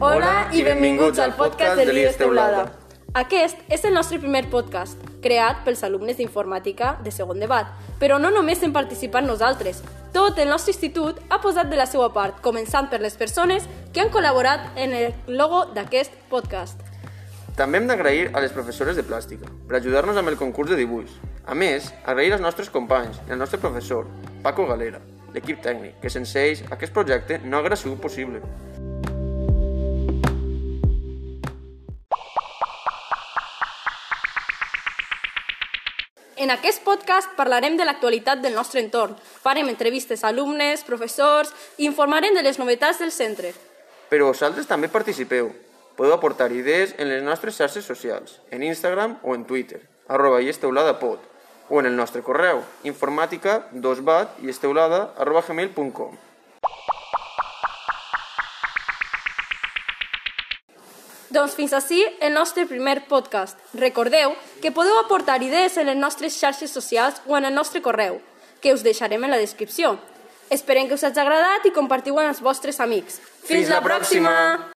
Hola i benvinguts al podcast de l'IES Teulada. Aquest és el nostre primer podcast, creat pels alumnes d'informàtica de segon debat. Però no només hem participat nosaltres. Tot el nostre institut ha posat de la seva part, començant per les persones que han col·laborat en el logo d'aquest podcast. També hem d'agrair a les professores de plàstica per ajudar-nos amb el concurs de dibuix. A més, agrair als nostres companys i al nostre professor, Paco Galera, l'equip tècnic, que sense ells aquest projecte no hagués sigut possible. En aquest podcast parlarem de l'actualitat del nostre entorn. Farem entrevistes a alumnes, professors i informarem de les novetats del centre. Però vosaltres també participeu. Podeu aportar idees en les nostres xarxes socials, en Instagram o en Twitter, arroba iesteuladapod, o en el nostre correu, informàtica 2bat iesteulada arroba gmail.com. Doncs fins així el nostre primer podcast. Recordeu que podeu aportar idees en les nostres xarxes socials o en el nostre correu, que us deixarem en la descripció. Esperem que us hagi agradat i compartiu amb els vostres amics. Fins la pròxima!